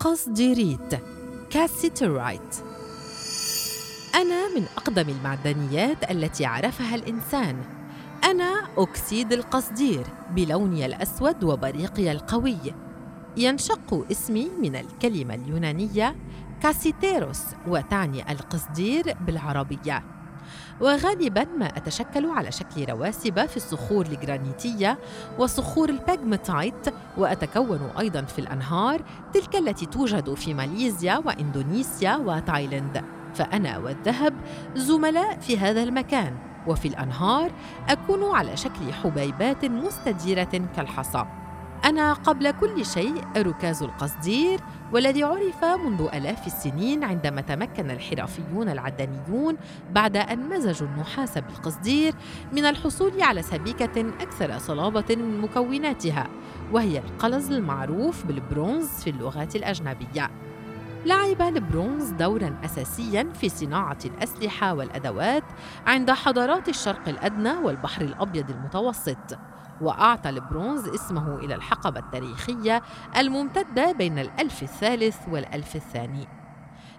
قصديريت كاسيترايت أنا من أقدم المعدنيات التي عرفها الإنسان. أنا أكسيد القصدير بلوني الأسود وبريقي القوي. يشتق اسمي من الكلمة اليونانية كاسيتيروس وتعني القصدير بالعربية. وغالبا ما أتشكل على شكل رواسب في الصخور الجرانيتية وصخور البيغماتيت وأتكون أيضا في الأنهار تلك التي توجد في ماليزيا وإندونيسيا وتايلاند. فأنا والذهب زملاء في هذا المكان. وفي الأنهار أكون على شكل حبيبات مستديرة كالحصى. أنا قبل كل شيء ركاز القصدير والذي عرف منذ آلاف السنين عندما تمكن الحرفيون المعدنيون بعد أن مزجوا النحاس بالقصدير من الحصول على سبيكة أكثر صلابة من مكوناتها وهي القلز المعروف بالبرونز في اللغات الأجنبية. لعب البرونز دورا أساسيا في صناعة الأسلحة والأدوات عند حضارات الشرق الأدنى والبحر الأبيض المتوسط وأعطى البرونز اسمه إلى الحقبة التاريخية الممتدة بين الألف الثالث والألف الثاني.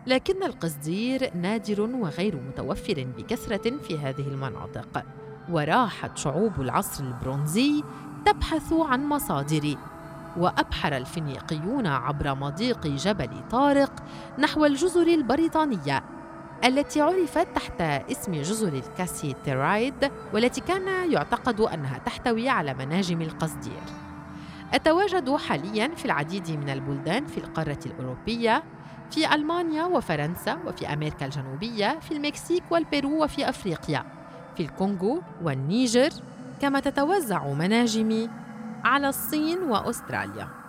لكن القصدير نادر وغير متوفر بكثرة في هذه المناطق وراحت شعوب العصر البرونزي تبحث عن مصادر وأبحر الفينيقيون عبر مضيق جبل طارق نحو الجزر البريطانية التي عرفت تحت اسم جزر الكاسيترايد والتي كان يعتقد أنها تحتوي على مناجم القصدير. أتواجد حاليا في العديد من البلدان في القارة الأوروبية في ألمانيا وفرنسا وفي أمريكا الجنوبية في المكسيك والبيرو وفي أفريقيا في الكونغو والنيجر كما تتوزع مناجمي على الصين وأستراليا.